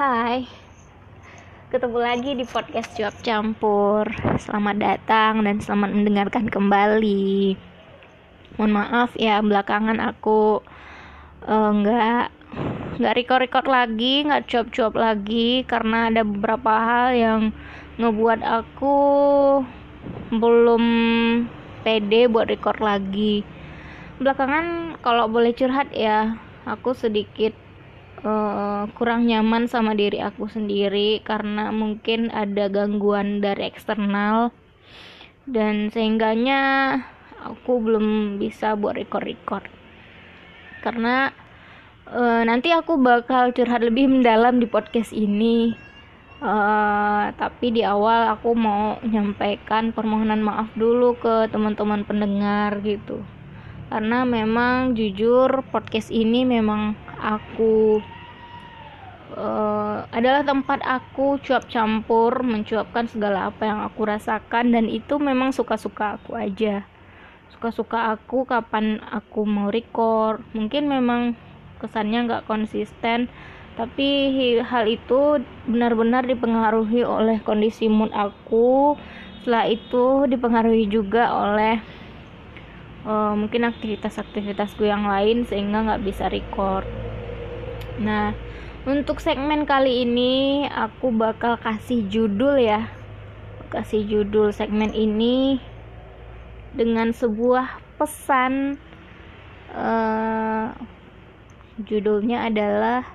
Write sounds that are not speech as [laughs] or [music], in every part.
Hai, ketemu lagi di podcast Cuap Campur. Selamat datang dan selamat mendengarkan kembali. Mohon maaf ya, belakangan aku uh, nggak nggak record-record lagi, nggak cuap-cuap lagi karena ada beberapa hal yang ngebuat aku belum pede buat record lagi. Belakangan kalau boleh curhat ya, aku sedikit uh, kurang nyaman sama diri aku sendiri karena mungkin ada gangguan dari eksternal. Dan sehingganya aku belum bisa buat record-record. Karena uh, nanti aku bakal curhat lebih mendalam di podcast ini. Uh, tapi di awal aku mau menyampaikan permohonan maaf dulu ke teman-teman pendengar gitu karena memang jujur podcast ini memang aku uh, adalah tempat aku cuap campur mencuapkan segala apa yang aku rasakan dan itu memang suka-suka aku aja. Suka-suka aku kapan aku mau record. Mungkin memang kesannya nggak konsisten tapi hal itu benar-benar dipengaruhi oleh kondisi mood aku. Setelah itu dipengaruhi juga oleh uh, mungkin aktivitas-aktivitasku yang lain sehingga nggak bisa record. Nah untuk segmen kali ini aku bakal kasih judul ya. Kasih judul segmen ini dengan sebuah pesan. Uh, judulnya adalah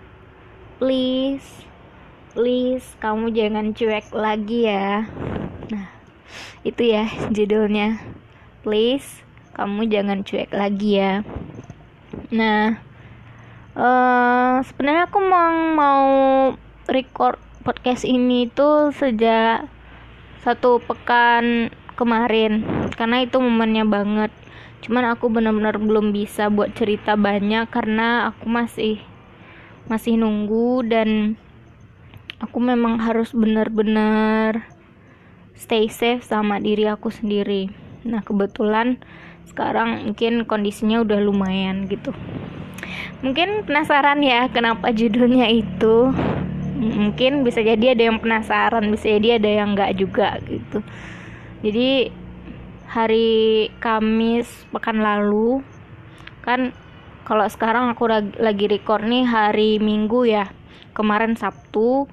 please please kamu jangan cuek lagi ya. Nah itu ya judulnya. Please kamu jangan cuek lagi ya. Nah uh, sebenarnya aku mau mau record podcast ini tuh sejak satu pekan kemarin. Karena itu momennya banget. Cuman aku benar-benar belum bisa buat cerita banyak karena aku masih masih nunggu dan aku memang harus benar-benar stay safe sama diri aku sendiri. Nah kebetulan sekarang mungkin kondisinya udah lumayan gitu. Mungkin penasaran ya kenapa judulnya itu. Mungkin bisa jadi ada yang penasaran bisa jadi ada yang enggak juga gitu. Jadi hari Kamis pekan lalu kan kalau sekarang aku lagi record nih hari Minggu ya. Kemarin Sabtu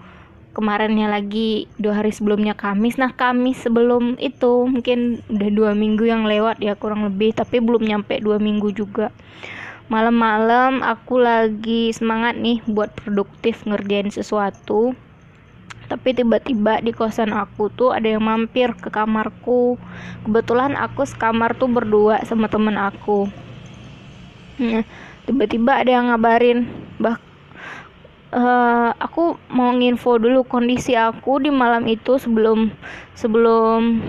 kemarinnya lagi dua hari sebelumnya Kamis. Nah Kamis sebelum itu mungkin udah dua minggu yang lewat ya kurang lebih tapi belum nyampe dua minggu juga. Malam-malam aku lagi semangat nih buat produktif ngerjain sesuatu. Tapi tiba-tiba di kosan aku tuh ada yang mampir ke kamarku. Kebetulan aku sekamar tuh berdua sama temen aku. Nah, tiba-tiba ada yang ngabarin bah uh, aku mau nginfo dulu kondisi aku di malam itu sebelum sebelum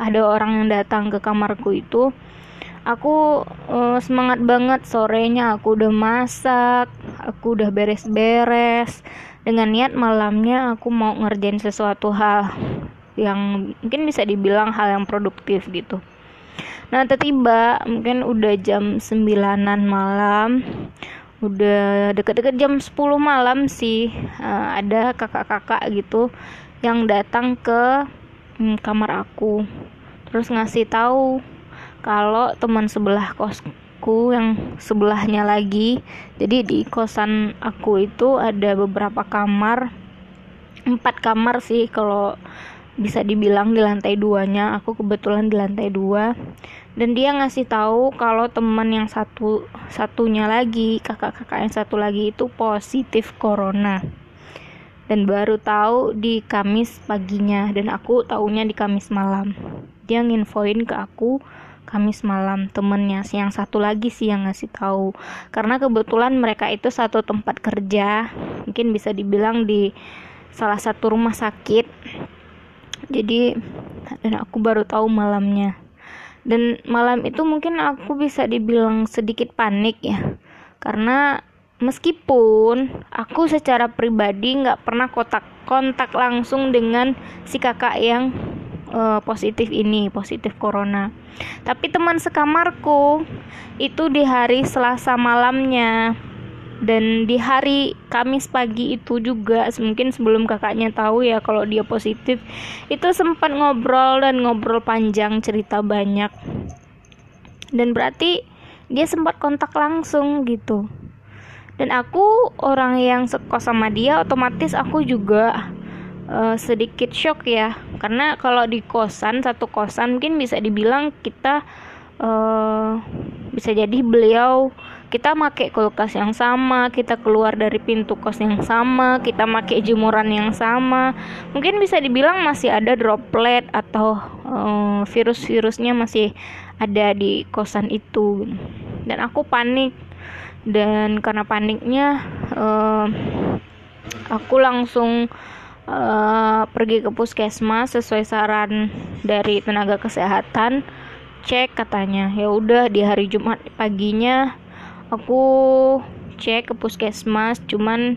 ada orang yang datang ke kamarku itu. Aku uh, semangat banget. Sorenya aku udah masak aku udah beres-beres. Dengan niat malamnya aku mau ngerjain sesuatu hal yang mungkin bisa dibilang hal yang produktif gitu. Nah tiba-tiba mungkin udah jam sembilanan malam udah deket-deket jam 10 malam sih. Uh, ada kakak-kakak gitu yang datang ke hmm, kamar aku. Terus ngasih tahu kalau teman sebelah kosku yang sebelahnya lagi. Jadi di kosan aku itu ada beberapa kamar. Empat kamar sih kalau bisa dibilang di lantai duanya. Aku kebetulan di lantai dua. Dan dia ngasih tahu kalau teman yang satu satunya lagi kakak-kakak yang satu lagi itu positif corona. Dan baru tahu di Kamis paginya. Dan aku tahunya di Kamis malam. Dia nginfoin ke aku Kamis malam. Temennya yang satu lagi sih yang ngasih tahu. Karena kebetulan mereka itu satu tempat kerja. Mungkin bisa dibilang di salah satu rumah sakit jadi dan aku baru tahu malamnya. Dan malam itu mungkin aku bisa dibilang sedikit panik ya. Karena meskipun aku secara pribadi nggak pernah kontak kontak langsung dengan si kakak yang uh, positif ini positif corona. Tapi teman sekamarku itu di hari Selasa malamnya dan di hari Kamis pagi itu juga mungkin sebelum kakaknya tahu ya kalau dia positif itu sempat ngobrol dan ngobrol panjang cerita banyak. Dan berarti dia sempat kontak langsung gitu. Dan aku orang yang sekos sama dia otomatis aku juga uh, sedikit shock ya. Karena kalau di kosan satu kosan mungkin bisa dibilang kita uh, bisa jadi beliau kita pakai kulkas yang sama, kita keluar dari pintu kos yang sama, kita pakai jemuran yang sama. Mungkin bisa dibilang masih ada droplet atau uh, virus-virusnya masih ada di kosan itu. Dan aku panik dan karena paniknya uh, aku langsung uh, pergi ke puskesmas sesuai saran dari tenaga kesehatan cek katanya ya udah di hari Jumat paginya aku cek ke puskesmas cuman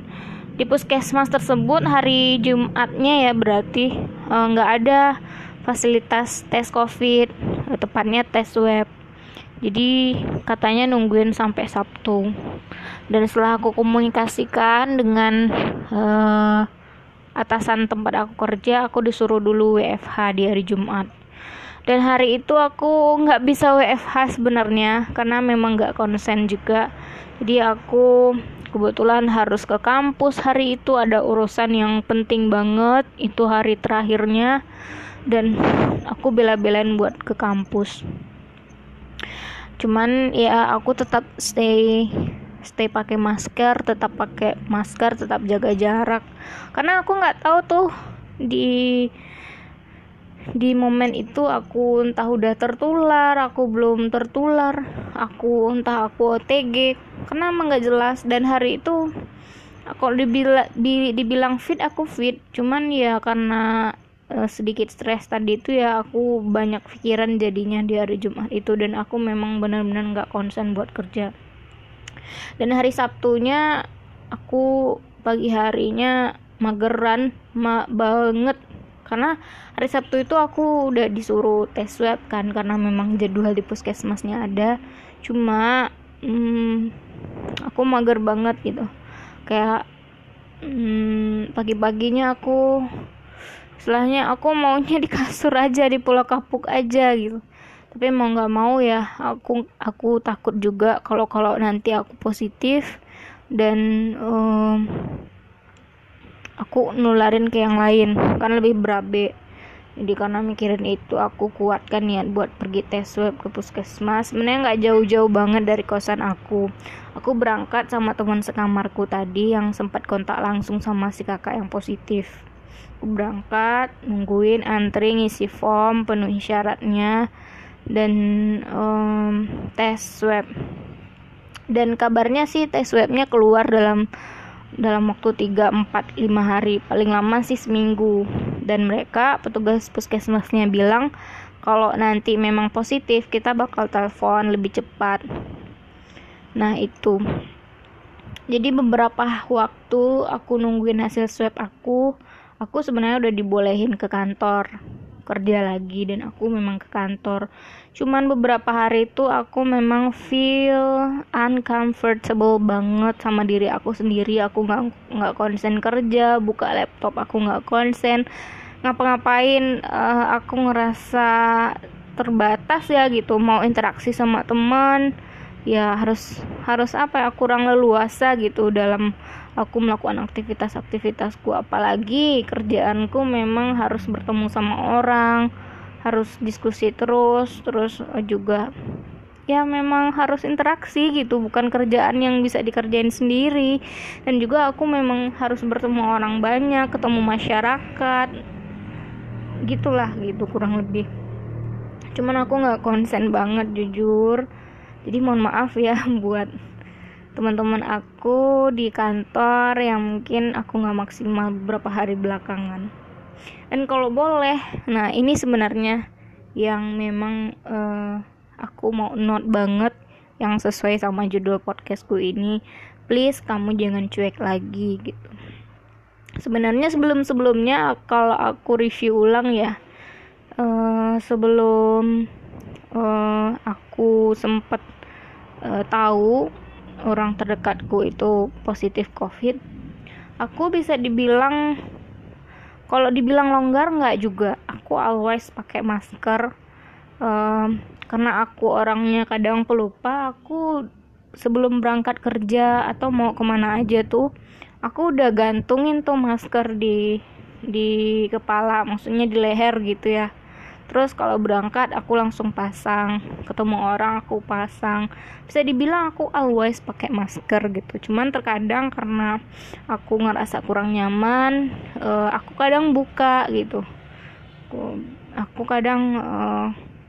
di puskesmas tersebut hari Jumatnya ya berarti eh, nggak uh, ada fasilitas tes covid tepatnya tes swab jadi katanya nungguin sampai Sabtu. Dan setelah aku komunikasikan dengan uh, atasan tempat aku kerja aku disuruh dulu WFH di hari Jumat dan hari itu aku nggak bisa WFH sebenarnya karena memang nggak konsen juga. Jadi aku kebetulan harus ke kampus. Hari itu ada urusan yang penting banget itu hari terakhirnya. Dan aku bela-belain buat ke kampus. Cuman ya aku tetap stay stay pakai masker tetap pakai masker tetap jaga jarak. Karena aku nggak tahu tuh di di momen itu aku entah udah tertular aku belum tertular. Aku entah aku OTG karena emang gak jelas. Dan hari itu aku dibilang di, dibilang fit aku fit. Cuman ya karena uh, sedikit stres tadi itu ya aku banyak pikiran jadinya di hari Jumat itu. Dan aku memang benar-benar nggak konsen buat kerja. Dan hari Sabtunya aku pagi harinya mageran ma banget karena hari Sabtu itu aku udah disuruh tes swab kan karena memang jadwal di puskesmasnya ada. Cuma hmm, aku mager banget gitu. Kayak hmm, pagi-paginya aku setelahnya aku maunya di kasur aja di pulau kapuk aja gitu. Tapi mau nggak mau ya aku aku takut juga kalau kalau nanti aku positif dan um, aku nularin ke yang lain. Kan lebih berabe. Jadi karena mikirin itu aku kuatkan niat buat pergi tes swab ke puskesmas. Sebenarnya nggak jauh-jauh banget dari kosan aku. Aku berangkat sama teman sekamarku tadi yang sempat kontak langsung sama si kakak yang positif. Aku berangkat nungguin antri ngisi form penuhi syaratnya dan um, tes swab dan kabarnya sih tes swabnya keluar dalam dalam waktu 3, 4, 5 hari. Paling lama sih seminggu. Dan mereka petugas puskesmasnya bilang kalau nanti memang positif kita bakal telepon lebih cepat. Nah itu. Jadi beberapa waktu aku nungguin hasil swab aku aku sebenarnya udah dibolehin ke kantor kerja lagi. Dan aku memang ke kantor cuman beberapa hari itu aku memang feel uncomfortable banget sama diri aku sendiri. Aku nggak nggak konsen kerja buka laptop aku nggak konsen. Ngapa-ngapain uh, aku ngerasa terbatas ya gitu. Mau interaksi sama teman ya harus harus apa ya kurang leluasa gitu dalam aku melakukan aktivitas-aktivitasku. Apalagi kerjaanku memang harus bertemu sama orang harus diskusi terus terus eh, juga ya memang harus interaksi gitu bukan kerjaan yang bisa dikerjain sendiri. Dan juga aku memang harus bertemu orang banyak ketemu masyarakat gitulah gitu kurang lebih. Cuman aku nggak konsen banget jujur. Jadi mohon maaf ya [laughs] buat teman-teman aku di kantor yang mungkin aku nggak maksimal beberapa hari belakangan dan kalau boleh nah ini sebenarnya yang memang uh, aku mau note banget yang sesuai sama judul podcastku ini. Please kamu jangan cuek lagi gitu. Sebenarnya sebelum sebelumnya kalau aku review ulang ya uh, sebelum uh, aku sempat uh, tahu orang terdekatku itu positif covid aku bisa dibilang kalau dibilang longgar nggak juga. Aku always pakai masker. Um, karena aku orangnya kadang pelupa aku sebelum berangkat kerja atau mau ke mana aja tuh aku udah gantungin tuh masker di di kepala maksudnya di leher gitu ya terus kalau berangkat aku langsung pasang ketemu orang aku pasang. Bisa dibilang aku always pakai masker gitu. Cuman terkadang karena aku ngerasa kurang nyaman uh, aku kadang buka gitu. Aku aku kadang uh,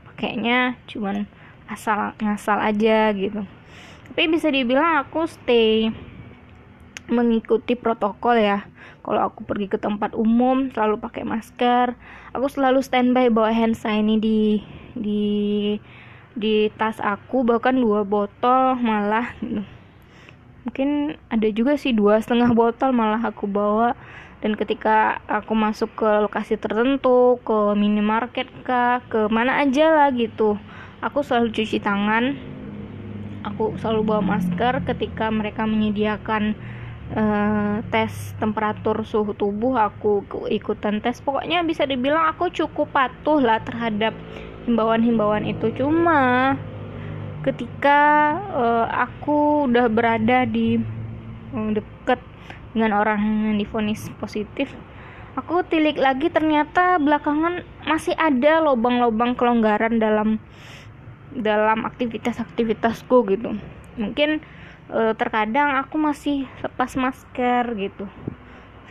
pakainya cuman asal ngasal aja gitu. Tapi bisa dibilang aku stay mengikuti protokol ya. Kalau aku pergi ke tempat umum selalu pakai masker. Aku selalu standby bawa hand sanitizer di di di tas aku bahkan dua botol malah gitu. mungkin ada juga sih dua setengah botol malah aku bawa. Dan ketika aku masuk ke lokasi tertentu ke minimarket kah ke mana aja lah gitu. Aku selalu cuci tangan. Aku selalu bawa masker ketika mereka menyediakan uh, tes temperatur suhu tubuh aku ikutan tes. Pokoknya bisa dibilang aku cukup patuh lah terhadap himbauan-himbauan itu. Cuma ketika uh, aku udah berada di um, deket dengan orang yang difonis positif aku tilik lagi ternyata belakangan masih ada lubang-lubang kelonggaran dalam dalam aktivitas-aktivitasku gitu. Mungkin e, terkadang aku masih lepas masker gitu.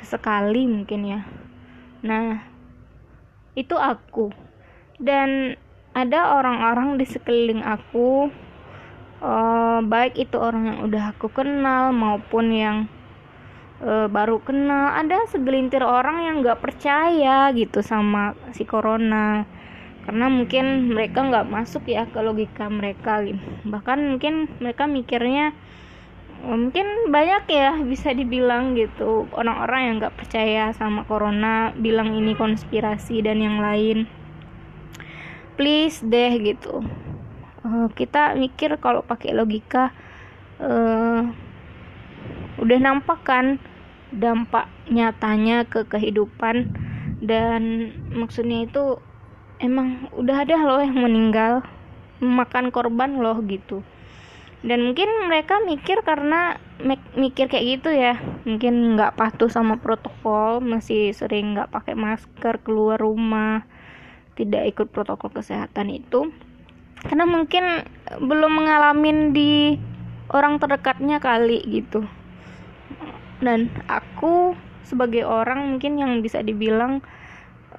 Sesekali mungkin ya. Nah itu aku. Dan ada orang-orang di sekeliling aku e, baik itu orang yang udah aku kenal maupun yang e, baru kenal ada segelintir orang yang gak percaya gitu sama si corona. Karena mungkin mereka nggak masuk ya ke logika mereka bahkan mungkin mereka mikirnya mungkin banyak ya bisa dibilang gitu. Orang-orang yang nggak percaya sama corona bilang ini konspirasi dan yang lain. Please deh gitu. Uh, kita mikir kalau pakai logika uh, udah nampak kan dampak nyatanya ke kehidupan. Dan maksudnya itu emang udah ada loh yang meninggal. Makan korban loh gitu dan mungkin mereka mikir karena mikir kayak gitu ya. Mungkin nggak patuh sama protokol masih sering nggak pakai masker keluar rumah tidak ikut protokol kesehatan itu. Karena mungkin belum mengalami di orang terdekatnya kali gitu. Dan aku sebagai orang mungkin yang bisa dibilang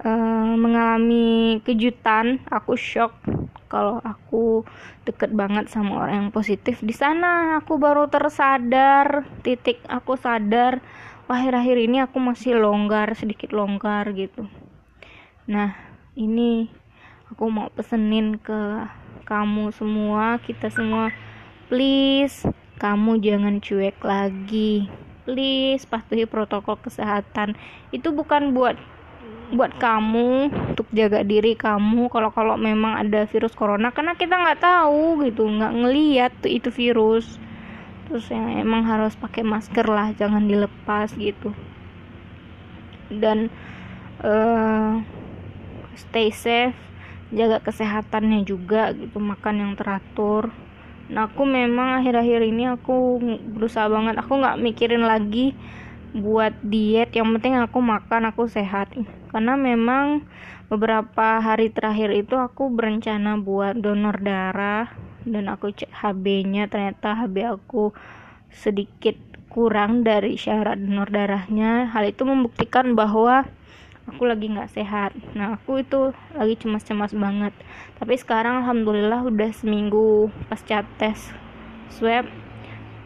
uh, mengalami kejutan aku shock kalau aku deket banget sama orang yang positif di sana aku baru tersadar titik aku sadar akhir-akhir ini aku masih longgar sedikit longgar gitu. Nah ini aku mau pesenin ke kamu semua kita semua please kamu jangan cuek lagi. Please patuhi protokol kesehatan. Itu bukan buat buat kamu untuk jaga diri kamu. Kalau kalau memang ada virus corona karena kita nggak tahu gitu nggak ngeliat tuh itu virus. Terus yang emang harus pakai masker lah jangan dilepas gitu. Dan uh, stay safe jaga kesehatannya juga gitu makan yang teratur. Nah aku memang akhir-akhir ini aku berusaha banget aku nggak mikirin lagi buat diet yang penting aku makan aku sehat karena memang beberapa hari terakhir itu aku berencana buat donor darah dan aku cek HB-nya ternyata HB aku sedikit kurang dari syarat donor darahnya. Hal itu membuktikan bahwa aku lagi nggak sehat. Nah aku itu lagi cemas-cemas banget. Tapi sekarang alhamdulillah udah seminggu pasca tes swab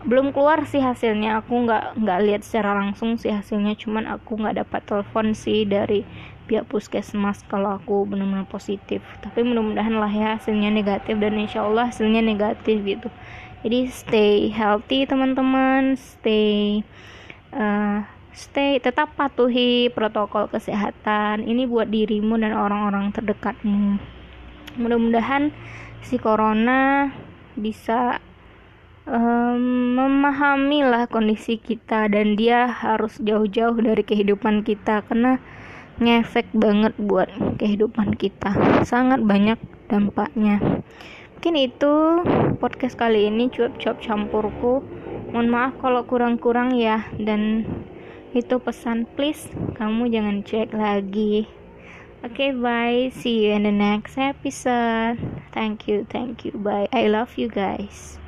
belum keluar sih hasilnya. Aku nggak nggak lihat secara langsung sih hasilnya. Cuman aku nggak dapat telepon sih dari pihak puskesmas kalau aku benar-benar positif. Tapi mudah-mudahan lah ya hasilnya negatif dan insya Allah hasilnya negatif gitu. Jadi stay healthy teman-teman. Stay uh, stay tetap patuhi protokol kesehatan. Ini buat dirimu dan orang-orang terdekatmu. Mudah-mudahan si corona bisa um, memahami lah kondisi kita dan dia harus jauh-jauh dari kehidupan kita karena ngefek banget buat kehidupan kita. Sangat banyak dampaknya. Mungkin itu podcast kali ini cuap-cuap campurku. Mohon maaf kalau kurang-kurang ya. Dan itu pesan please kamu jangan cek lagi. Oke okay, bye. See you in the next episode. Thank you thank you. Bye. I love you guys